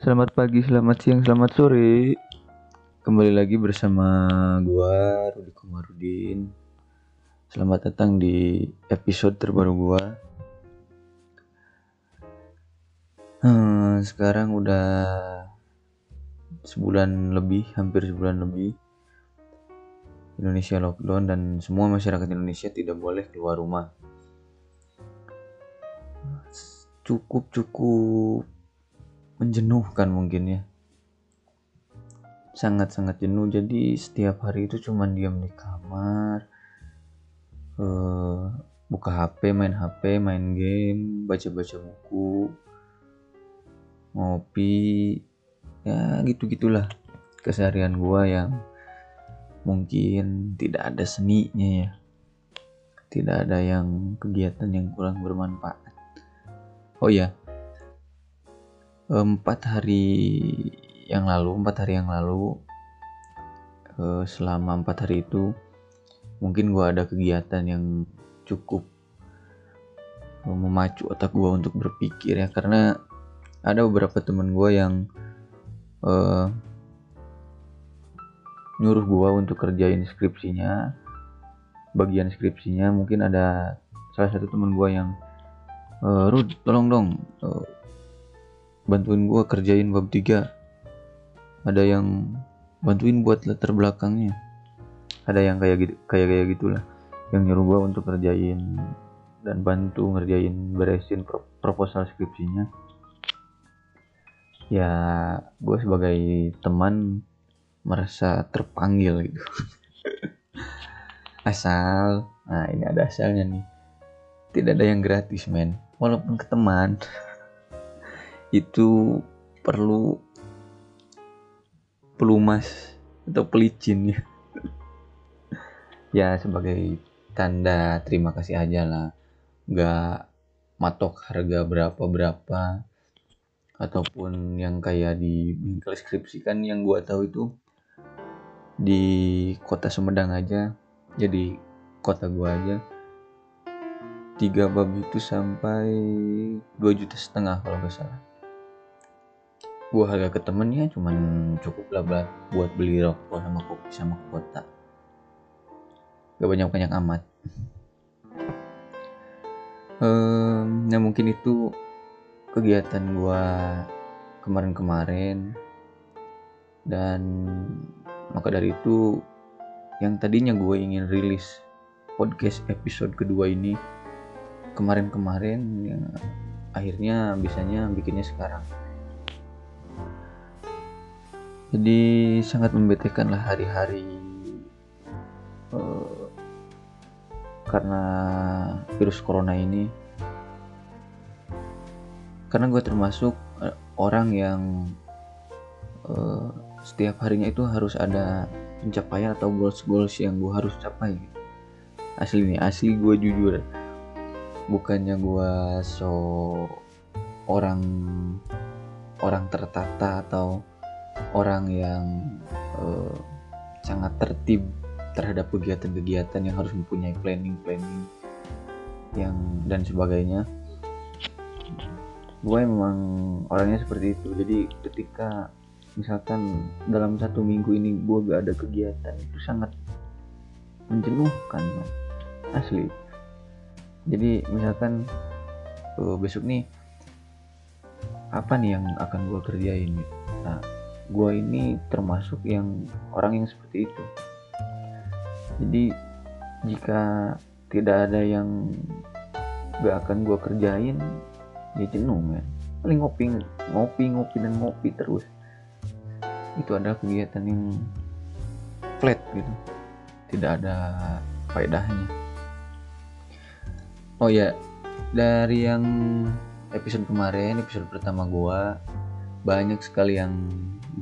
Selamat pagi, selamat siang, selamat sore. Kembali lagi bersama gua Rudi Komarudin. Selamat datang di episode terbaru gua. Hmm, sekarang udah sebulan lebih, hampir sebulan lebih. Indonesia lockdown dan semua masyarakat Indonesia tidak boleh keluar rumah. Cukup cukup menjenuhkan mungkin ya. Sangat-sangat jenuh. Jadi setiap hari itu cuma diam di kamar uh, buka HP main HP main game baca-baca buku ngopi ya gitu gitulah keseharian gua yang mungkin tidak ada seninya ya. Tidak ada yang kegiatan yang kurang bermanfaat. Oh ya empat hari yang lalu empat hari yang lalu eh, selama empat hari itu mungkin gue ada kegiatan yang cukup memacu otak gue untuk berpikir ya. Karena ada beberapa temen gue yang uh, nyuruh gue untuk kerjain skripsinya bagian skripsinya. Mungkin ada salah satu temen gue yang uh, Rud tolong dong uh, bantuin gue kerjain bab 3 ada yang bantuin buat latar belakangnya. Ada yang kayak gitu kayak kayak gitulah. Yang nyuruh gue untuk kerjain dan bantu ngerjain beresin pro proposal skripsinya. Ya gue sebagai teman merasa terpanggil gitu. Asal nah ini ada asalnya nih. Tidak ada yang gratis men. Walaupun ke teman itu perlu pelumas atau pelicin ya. Ya sebagai tanda terima kasih aja lah. Nggak matok harga berapa berapa ataupun yang kayak di bengkel skripsi kan yang gua tahu itu di kota Sumedang aja. Jadi kota gua aja. Tiga bab itu sampai dua juta setengah kalau nggak salah gua harga ke temennya cuman cukup lah buat beli rokok sama kopi sama kota. Gak banyak banyak amat. Um, ya mungkin itu kegiatan gua kemarin-kemarin. Dan maka dari itu yang tadinya gue ingin rilis podcast episode kedua ini kemarin-kemarin ya, akhirnya bisanya bikinnya sekarang jadi sangat membetekan lah hari-hari uh, karena virus corona ini. Karena gue termasuk uh, orang yang uh, setiap harinya itu harus ada pencapaian atau goals goals yang gue harus capai. Asli nih asli gue jujur bukannya gue so orang orang tertata atau orang yang uh, sangat tertib terhadap kegiatan-kegiatan yang harus mempunyai planning-planning yang dan sebagainya. Gue memang orangnya seperti itu. Jadi ketika misalkan dalam satu minggu ini gue gak ada kegiatan itu sangat menjenuhkan asli. Jadi misalkan uh, besok nih apa nih yang akan gue kerjain? Nah gue ini termasuk yang orang yang seperti itu. Jadi jika tidak ada yang gak akan gue kerjain ya jenuh ya paling ngopi ngopi ngopi dan ngopi terus. Itu adalah kegiatan yang flat gitu. Tidak ada faedahnya. Oh ya. Dari yang episode kemarin episode pertama gue banyak sekali yang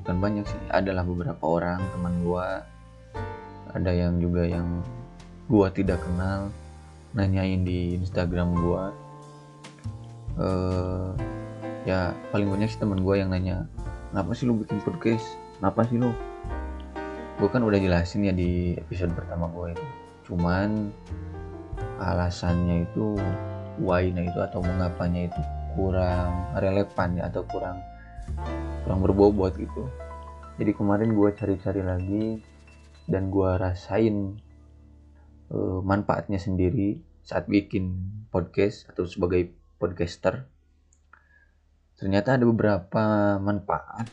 bukan banyak sih adalah beberapa orang teman gua. Ada yang juga yang gua tidak kenal nanyain di Instagram gua. Uh, ya paling banyak sih teman gua yang nanya kenapa sih lu bikin podcast? Kenapa sih lu? Gue kan udah jelasin ya di episode pertama gue itu. Cuman alasannya itu why-nya itu atau mengapanya itu kurang relevan ya atau kurang kurang berbobot gitu. Jadi kemarin gue cari-cari lagi dan gue rasain uh, manfaatnya sendiri saat bikin podcast atau sebagai podcaster. Ternyata ada beberapa manfaat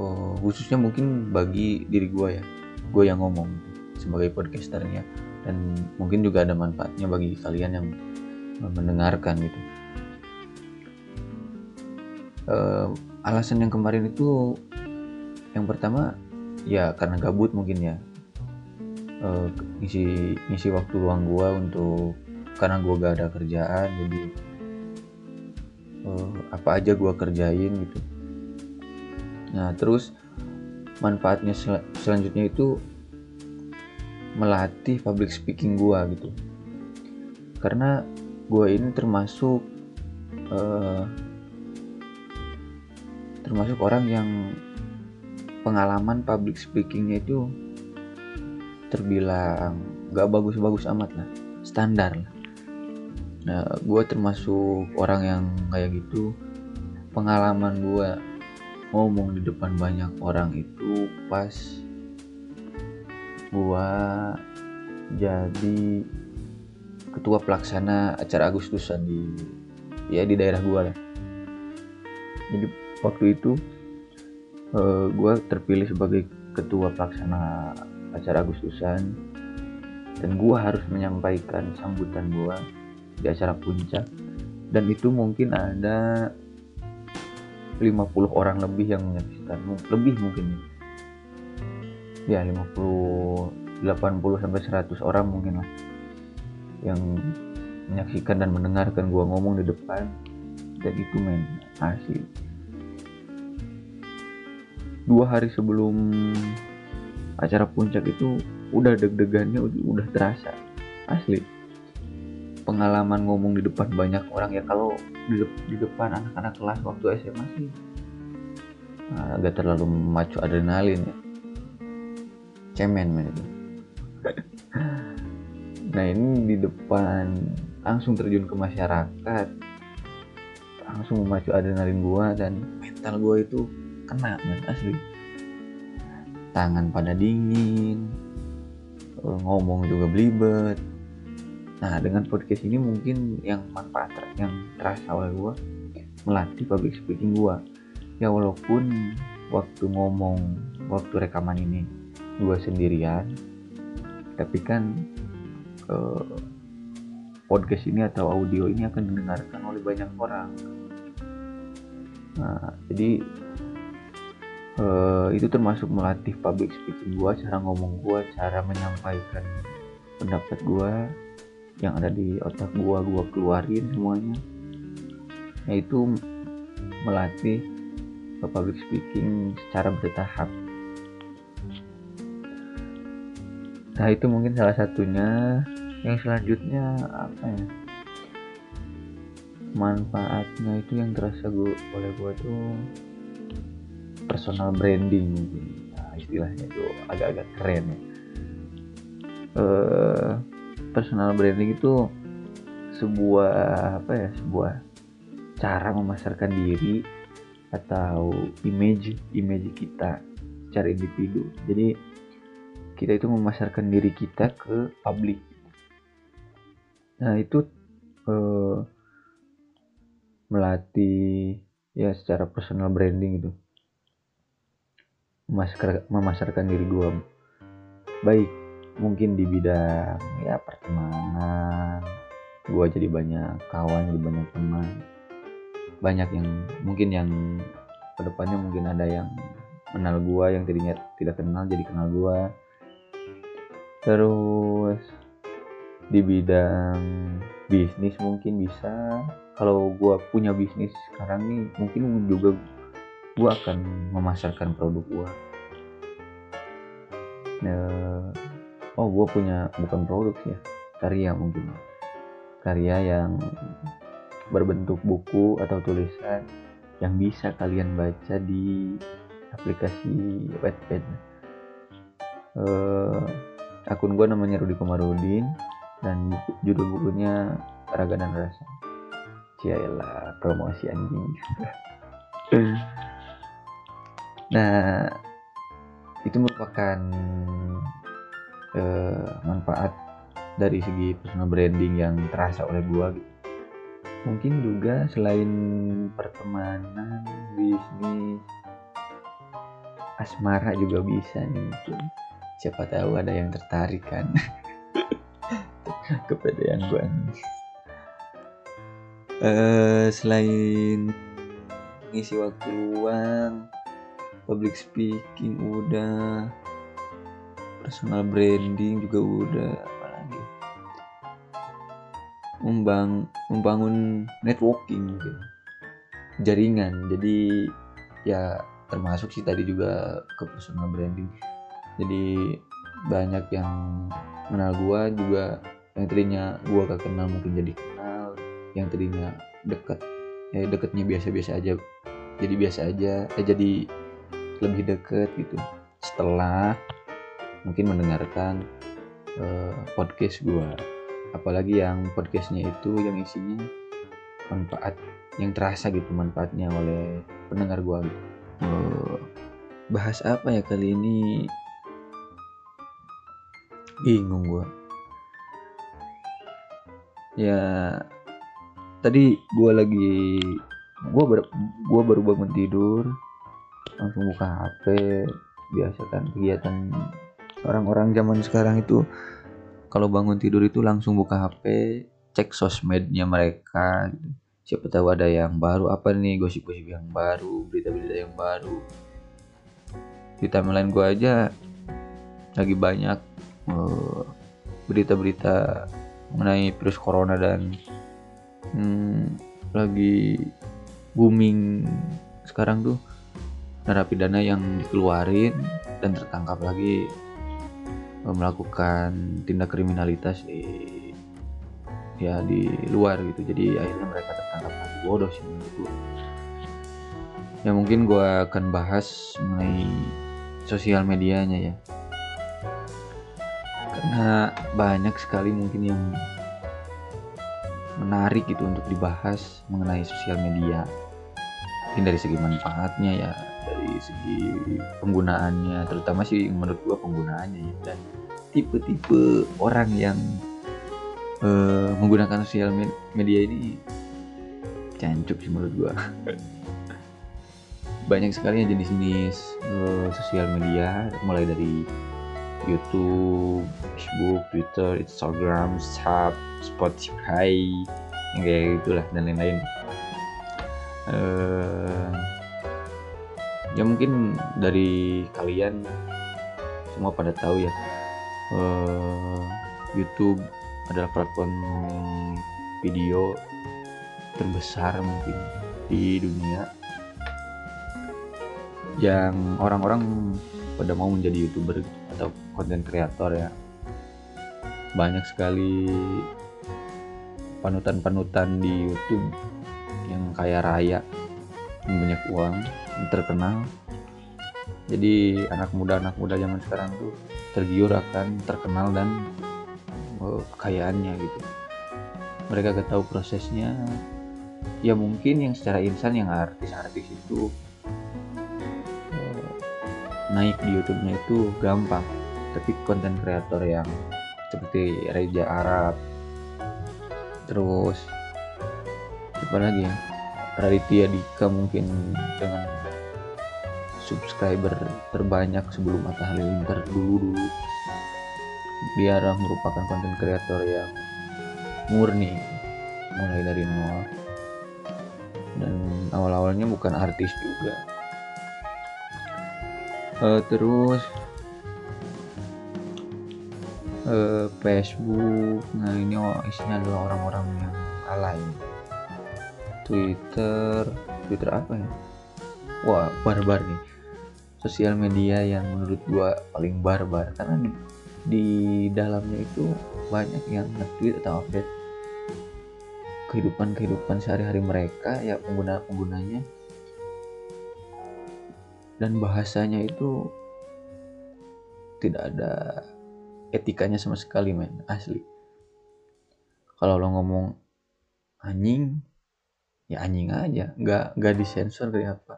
uh, khususnya mungkin bagi diri gue ya gue yang ngomong sebagai podcasternya. Dan mungkin juga ada manfaatnya bagi kalian yang mendengarkan gitu uh, alasan yang kemarin itu yang pertama ya karena gabut mungkin ya. Uh, ngisi ngisi waktu luang gue untuk karena gue gak ada kerjaan jadi uh, apa aja gue kerjain gitu. Nah terus manfaatnya sel selanjutnya itu melatih public speaking gue gitu. Karena gue ini termasuk uh, termasuk orang yang pengalaman public speakingnya itu terbilang gak bagus-bagus amat lah standar lah. Nah gue termasuk orang yang kayak gitu pengalaman gue ngomong di depan banyak orang itu pas gue jadi ketua pelaksana acara Agustusan di ya di daerah gue lah. Jadi waktu itu uh, eh, gue terpilih sebagai ketua pelaksana acara Agustusan. Dan gue harus menyampaikan sambutan gue di acara puncak. Dan itu mungkin ada 50 orang lebih yang menyaksikan. Lebih mungkin. Ya 50 80 sampai 100 orang mungkin lah yang menyaksikan dan mendengarkan gue ngomong di depan. Dan itu men asli dua hari sebelum acara puncak itu udah deg-degannya udah terasa. Asli. Pengalaman ngomong di depan banyak orang ya kalau di, di depan anak-anak kelas waktu SMA sih nah, agak terlalu memacu adrenalin ya. Cemen men itu. Nah ini di depan langsung terjun ke masyarakat langsung memacu adrenalin gua dan mental gua itu kena men asli. Tangan pada dingin ngomong juga belibet. Nah dengan podcast ini mungkin yang manfaat yang terasa oleh gue melatih public speaking gue ya walaupun waktu ngomong waktu rekaman ini gue sendirian tapi kan eh, podcast ini atau audio ini akan didengarkan oleh banyak orang. Nah jadi uh, itu termasuk melatih public speaking gue cara ngomong gue cara menyampaikan pendapat gue yang ada di otak gue gue keluarin semuanya. Yaitu melatih public speaking secara bertahap. Nah itu mungkin salah satunya. Yang selanjutnya apa ya? Manfaatnya itu yang terasa gue oleh gue tuh personal branding nah, istilahnya itu agak-agak keren ya. Uh, personal branding itu sebuah apa ya sebuah cara memasarkan diri atau image image kita secara individu. Jadi kita itu memasarkan diri kita ke publik. Nah itu uh, melatih ya secara personal branding itu memasarkan diri gue baik mungkin di bidang ya pertemanan gue jadi banyak kawan jadi banyak teman. Banyak yang mungkin yang ke depannya mungkin ada yang kenal gue yang tadinya tidak kenal jadi kenal gue terus di bidang bisnis mungkin bisa. Kalau gue punya bisnis sekarang nih mungkin juga gue akan memasarkan produk gue nah, oh gue punya bukan produk ya karya mungkin. Karya yang berbentuk buku atau tulisan yang bisa kalian baca di aplikasi Wattpad. Uh, akun gue namanya Rudi Komarudin dan buku, judul bukunya Raga dan Rasa. Cialah promosi anjing nah itu merupakan uh, manfaat dari segi personal branding yang terasa oleh gua gitu. Mungkin juga selain pertemanan, bisnis, asmara juga bisa nih mungkin. Siapa tahu ada yang tertarik kan. Kepedean gua nih. Uh, selain ngisi waktu luang, public speaking udah, personal branding juga udah. Membang membangun networking gitu. Jaringan. Jadi ya termasuk sih tadi juga ke personal branding. Jadi banyak yang kenal gua juga. Yang tadinya gua gak kenal mungkin jadi kenal. Yang tadinya deket ya deketnya biasa-biasa aja. Jadi biasa aja eh jadi lebih deket gitu. Setelah mungkin mendengarkan uh, podcast gua. Apalagi yang podcastnya itu yang isinya manfaat yang terasa gitu manfaatnya oleh pendengar gua. Gitu. Oh, bahas apa ya kali ini? Bingung gua. Ya tadi gua lagi gua ber, gua baru bangun tidur langsung buka HP biasa kan kegiatan orang-orang zaman sekarang itu. Kalau bangun tidur itu langsung buka HP cek sosmednya mereka gitu. siapa tahu ada yang baru apa nih gosip-gosip yang baru berita-berita yang baru. Di timeline gue aja lagi banyak eh, berita-berita mengenai virus corona dan hmm, lagi booming sekarang tuh narapidana yang dikeluarin dan tertangkap lagi melakukan tindak kriminalitas di ya di luar gitu. Jadi akhirnya mereka tertangkap lagi. Bodoh sih menurut gue ya mungkin gue akan bahas mengenai sosial medianya ya. Karena banyak sekali mungkin yang menarik gitu untuk dibahas mengenai sosial media. Mungkin dari segi manfaatnya ya dari segi penggunaannya terutama sih menurut gua penggunaannya ya dan tipe-tipe orang yang uh, menggunakan sosial media ini cancuk sih menurut gua banyak sekali jenis-jenis uh, sosial media mulai dari YouTube, Facebook, Twitter, Instagram, Sub, Spotify, yang kayak gitulah dan lain-lain. Uh, ya mungkin dari kalian semua pada tahu ya uh, YouTube adalah platform video terbesar mungkin di dunia yang orang-orang pada mau menjadi youtuber atau konten kreator ya. Banyak sekali panutan-panutan di YouTube yang kaya raya banyak uang terkenal. Jadi anak muda anak muda zaman sekarang tuh tergiur akan terkenal dan uh, kekayaannya gitu. Mereka gak tahu prosesnya. Ya mungkin yang secara insan yang artis-artis itu uh, naik di YouTube-nya itu gampang. Tapi konten kreator yang seperti Reja Arab terus apa lagi ya Raditya Dika mungkin dengan subscriber terbanyak sebelum Atta Halilintar dulu dulu dia merupakan konten kreator yang murni mulai dari nol. Dan awal-awalnya bukan artis juga. Uh, terus uh, Facebook. Nah ini isinya adalah orang-orang yang alay Twitter Twitter apa ya? Wah barbar nih. Sosial media yang menurut gua paling barbar. Karena di, di dalamnya itu banyak yang nge-tweet atau update kehidupan-kehidupan sehari-hari mereka ya pengguna-penggunanya dan bahasanya itu tidak ada etikanya sama sekali men asli. Kalau lo ngomong anjing ya anjing aja. Nggak nggak disensor kayak apa.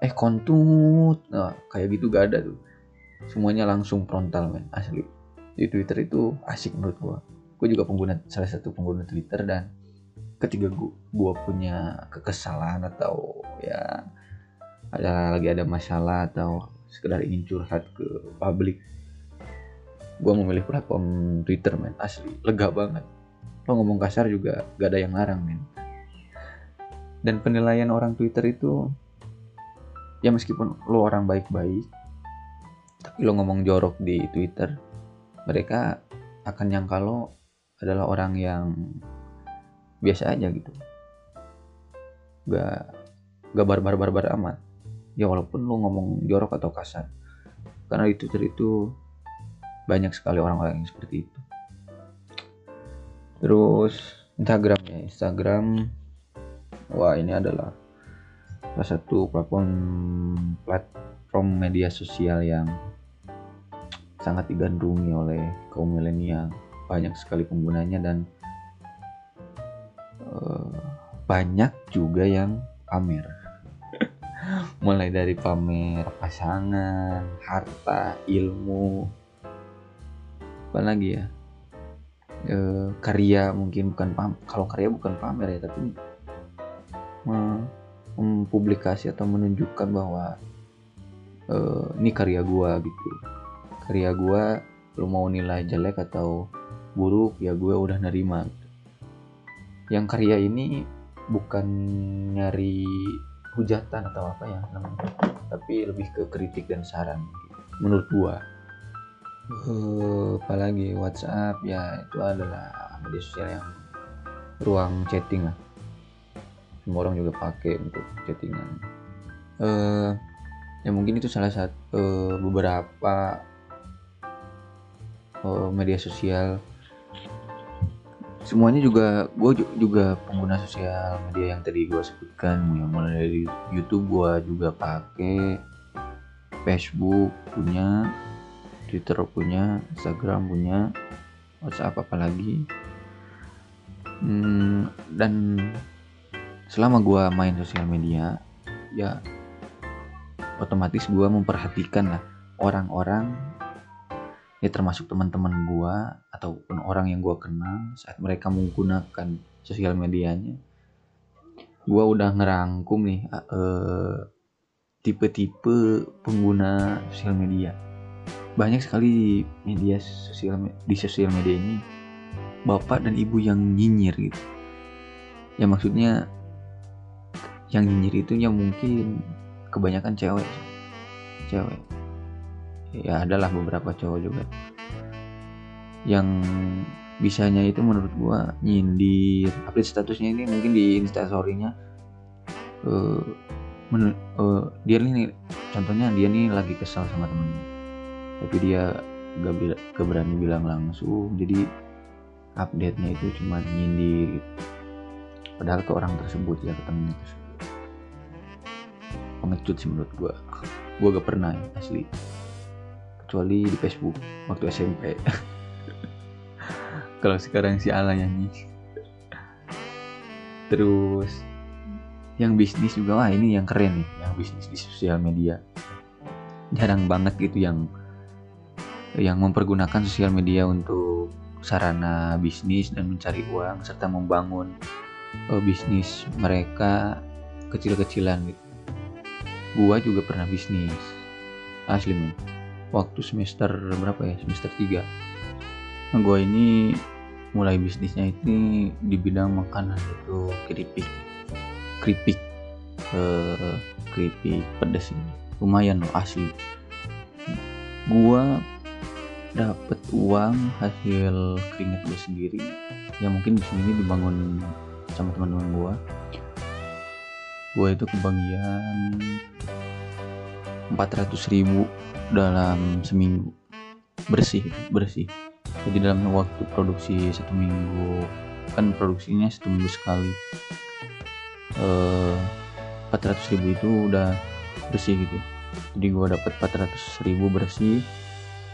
Eh kontut. Nah kayak gitu gak ada tuh. Semuanya langsung frontal men asli. Di Twitter itu asik menurut gua. Gue juga pengguna salah satu pengguna Twitter dan ketika gua, gua punya kekesalan atau ya ada lagi ada masalah atau sekedar ingin curhat ke publik gue memilih platform Twitter men asli. Lega banget. Lo ngomong kasar juga gak ada yang larang men dan penilaian orang Twitter itu ya meskipun lo orang baik-baik tapi lo ngomong jorok di Twitter mereka akan nyangka lo adalah orang yang biasa aja gitu. Gak gak barbar-barbar amat. Ya walaupun lo ngomong jorok atau kasar. Karena di Twitter itu banyak sekali orang-orang yang seperti itu. Terus Instagram ya Instagram wah ini adalah salah satu platform platform media sosial yang sangat digandrungi oleh kaum milenial. Banyak sekali penggunanya dan uh, banyak juga yang pamer. Mulai dari pamer pasangan harta ilmu apa lagi ya? E, karya mungkin bukan pam kalau karya bukan pamer ya tapi mempublikasi atau menunjukkan bahwa e, ini karya gua gitu karya gua lo mau nilai jelek atau buruk ya gue udah nerima gitu. yang karya ini bukan nyari hujatan atau apa ya namanya tapi lebih ke kritik dan saran gitu. menurut gua uh, apalagi WhatsApp ya itu adalah media sosial yang ruang chatting lah semua orang juga pakai untuk chattingan uh, ya mungkin itu salah satu uh, beberapa uh, media sosial semuanya juga gue juga pengguna sosial media yang tadi gue sebutkan ya mulai dari YouTube gue juga pakai Facebook punya Twitter punya, Instagram punya, WhatsApp apalagi. Hmm, dan selama gue main sosial media, ya otomatis gue memperhatikan lah orang-orang ya termasuk teman-teman gue ataupun orang yang gue kenal saat mereka menggunakan sosial medianya. Gue udah ngerangkum nih uh, tipe-tipe pengguna sosial media. Banyak sekali di media sosial di sosial media ini bapak dan ibu yang nyinyir gitu. Ya maksudnya yang nyinyir itu ya mungkin kebanyakan cewek. Cewek. Ya adalah beberapa cowok juga. Yang bisanya itu menurut gua nyindir. Update statusnya ini mungkin di instastorynya uh, uh, dia nih contohnya dia nih lagi kesal sama temennya. Tapi dia gak, bila, gak bilang langsung. Jadi update nya itu cuma nyindir. Gitu. padahal ke orang tersebut ya ke temen tersebut pengecut sih menurut gue gue gak pernah ya asli. Kecuali di Facebook waktu SMP kalau sekarang si Ala nyanyi terus yang bisnis juga wah ini yang keren nih yang bisnis di sosial media. Jarang banget gitu yang yang mempergunakan sosial media untuk sarana bisnis dan mencari uang serta membangun uh, bisnis mereka kecil-kecilan gitu. Gua juga pernah bisnis asli men. Waktu semester berapa ya? Semester 3. Nah, gua ini mulai bisnisnya ini di bidang makanan itu keripik. Keripik. Uh, keripik pedas ini. Lumayan loh asli. Gua dapat uang hasil keringet gue sendiri ya mungkin di sini dibangun sama teman-teman gue gue itu kebagian 400 ribu dalam seminggu. Bersih bersih. Jadi dalam waktu produksi satu minggu kan produksinya satu minggu sekali. Eh, 400 ribu itu udah bersih gitu. Jadi gue dapat 400 ribu bersih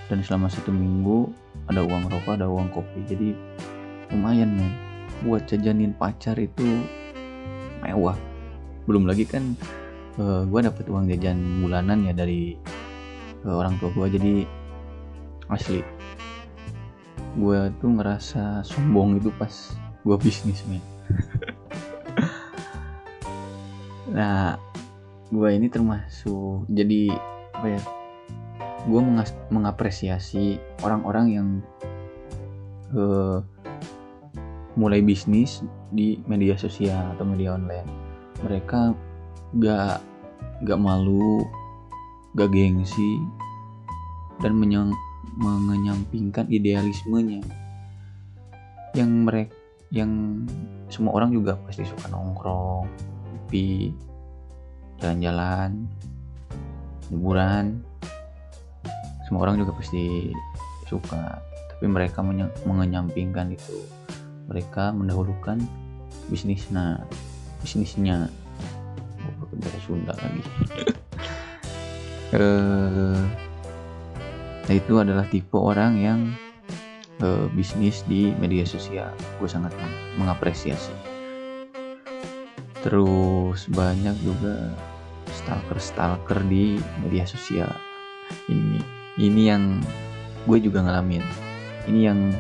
dan selama satu minggu ada uang rokok ada uang kopi. Jadi lumayan men. Buat jajanin pacar itu mewah belum lagi kan uh, gue dapet uang jajan bulanan ya dari uh, orang tua gue jadi asli gue tuh ngerasa sombong itu pas gue bisnis men. Nah gue ini termasuk jadi apa ya gue mengapresiasi orang-orang yang uh, mulai bisnis di media sosial atau media online mereka gak gak malu gak gengsi dan menyang, mengenyampingkan idealismenya. Yang mereka yang semua orang juga pasti suka nongkrong tapi jalan-jalan liburan semua orang juga pasti suka tapi mereka mengenyampingkan itu. Mereka mendahulukan bisnis. Nah bisnisnya. Oh, dari Sunda lagi. Eh nah itu adalah tipe orang yang uh, bisnis di media sosial. Gue sangat mengapresiasi. Terus banyak juga stalker-stalker di media sosial. Ini ini yang gue juga ngalamin. Ini yang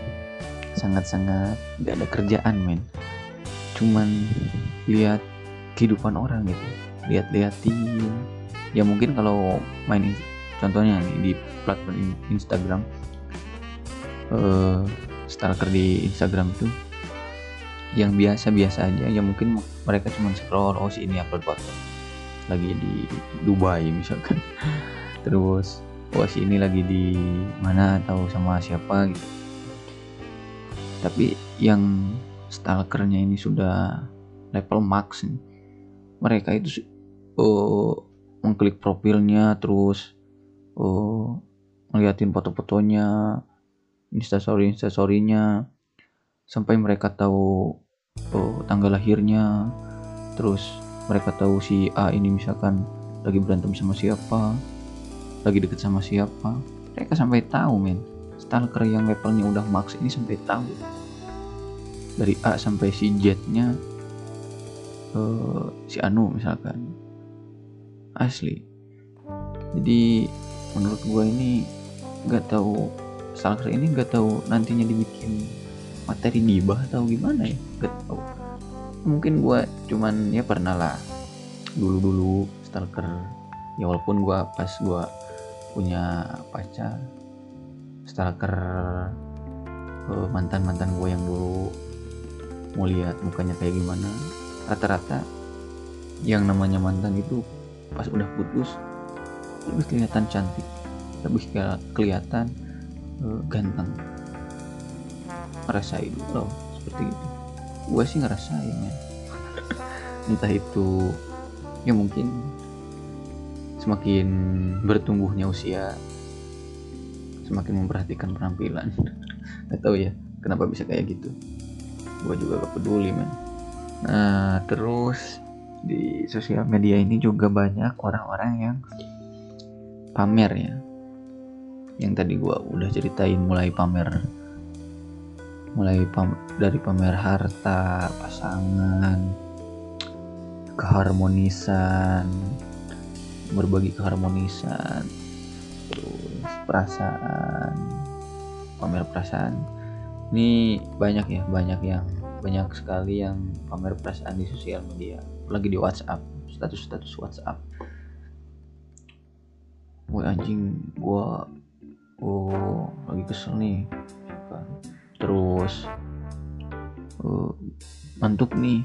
sangat-sangat gak ada kerjaan men cuman lihat kehidupan orang gitu. Lihat-liatin ya mungkin kalau main contohnya nih di platform Instagram uh, stalker di Instagram itu yang biasa-biasa aja. Ya mungkin mereka cuma scroll oh si ini upload foto lagi di Dubai misalkan. Terus oh si ini lagi di mana atau sama siapa gitu. Tapi yang stalkernya ini sudah level max nih. mereka itu oh, mengklik profilnya terus oh, ngeliatin foto-fotonya instastory instastorynya sampai mereka tahu oh, tanggal lahirnya terus mereka tahu si A ini misalkan lagi berantem sama siapa lagi deket sama siapa. Mereka sampai tahu men. Stalker yang levelnya udah max ini sampai tahu dari A sampai si Z nya uh, si Anu misalkan. Asli. Jadi menurut gue ini nggak tahu stalker ini nggak tahu nantinya dibikin materi gibah atau gimana ya? Gak tahu. Mungkin gue cuman ya pernah lah. Dulu dulu stalker ya walaupun gue pas gue punya pacar stalker uh, mantan mantan gue yang dulu mau lihat mukanya kayak gimana. Rata-rata yang namanya mantan itu pas udah putus lebih kelihatan cantik lebih kelihatan uh, ganteng. Ngerasain loh seperti itu. Gue sih ngerasain ya entah itu ya mungkin semakin bertumbuhnya usia semakin memperhatikan penampilan. Gak tahu ya kenapa bisa kayak gitu gue juga gak peduli man nah terus di sosial media ini juga banyak orang-orang yang pamer ya. Yang tadi gue udah ceritain mulai pamer mulai pam dari pamer harta pasangan keharmonisan berbagi keharmonisan terus perasaan pamer perasaan. Ini banyak ya banyak yang banyak sekali yang pamer perasaan di sosial media. Lagi di WhatsApp status-status WhatsApp. Gue anjing gue oh lagi kesel nih terus uh, nih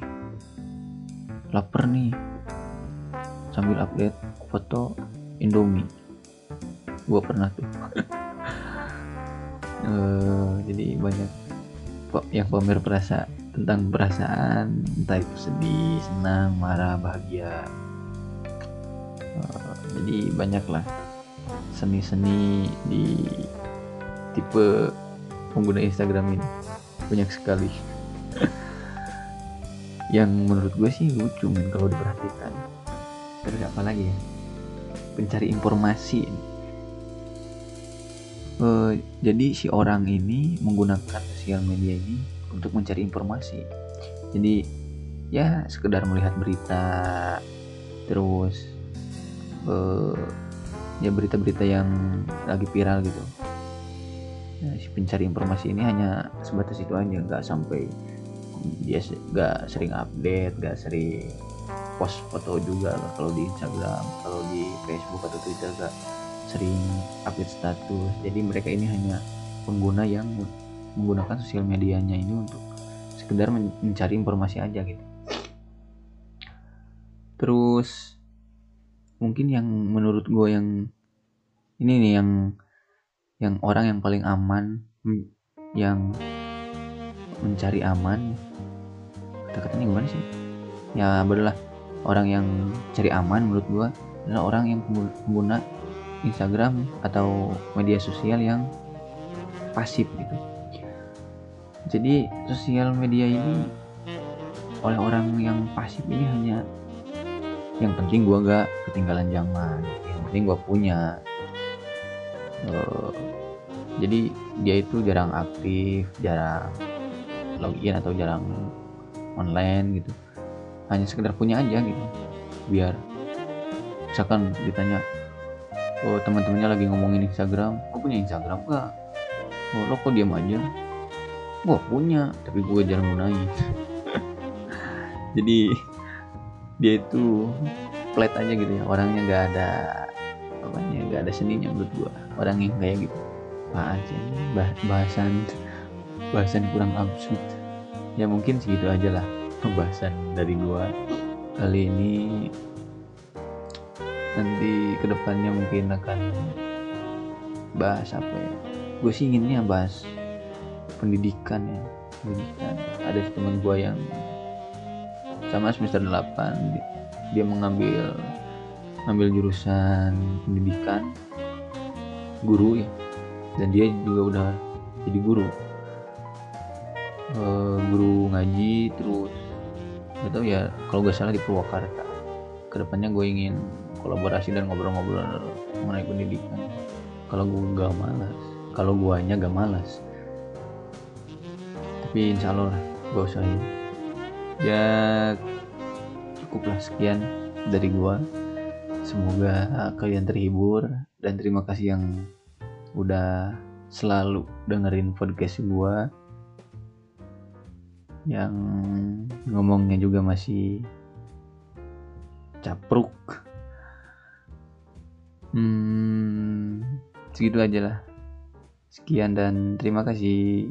lapar nih. Sambil update foto Indomie. Gue pernah tuh. Uh, jadi banyak yang pamer perasa tentang perasaan entah itu sedih senang marah bahagia. Uh, jadi banyaklah seni-seni di tipe pengguna Instagram ini. Banyak sekali. Yang menurut gue sih lucu men kalau diperhatikan. Terus apa lagi ya? Pencari informasi. Uh, jadi si orang ini menggunakan sosial media ini untuk mencari informasi. Jadi ya sekedar melihat berita terus ya berita-berita yang lagi viral gitu. Nah, si pencari informasi ini hanya sebatas itu aja nggak sampai dia nggak sering update nggak sering post foto juga kalau di Instagram kalau di Facebook atau Twitter gak sering update status. Jadi mereka ini hanya pengguna yang menggunakan sosial medianya ini untuk sekedar mencari informasi aja gitu. Terus mungkin yang menurut gue yang ini nih yang yang orang yang paling aman yang mencari aman kata-katanya gimana sih? Ya berulah orang yang cari aman menurut gue adalah orang yang pengguna Instagram atau media sosial yang pasif gitu jadi sosial media ini oleh orang yang pasif ini hanya yang penting gue gak ketinggalan zaman yang penting gue punya. Uh, jadi dia itu jarang aktif jarang login atau jarang online gitu. Hanya sekedar punya aja gitu biar misalkan ditanya oh teman-temannya lagi ngomongin Instagram kok punya Instagram? Gak oh lo kok diam aja gue punya tapi gue jarang gunain. Jadi dia itu flat aja gitu ya. Orangnya nggak ada apanya nggak ada seninya menurut gua. Orang yang kayak gitu. Apaan sih bah bahasan bahasan kurang absurd. Ya mungkin segitu aja lah pembahasan dari gua. Kali ini nanti ke depannya mungkin akan bahas apa ya? Gue sih inginnya bahas pendidikan ya. Pendidikan. Ada teman gue yang sama semester 8 dia mengambil ambil jurusan pendidikan guru ya. Dan dia juga udah jadi guru. E, guru ngaji terus. Gak tau ya kalau gak salah di Purwakarta. Ke depannya gue ingin kolaborasi dan ngobrol-ngobrol mengenai pendidikan. Kalau gue gak malas kalau guanya gak malas tapi insya Allah gue usahain. Ya cukuplah sekian dari gua. Semoga kalian terhibur dan terima kasih yang udah selalu dengerin podcast gua. Yang ngomongnya juga masih capruk. Hmm segitu aja lah. Sekian dan terima kasih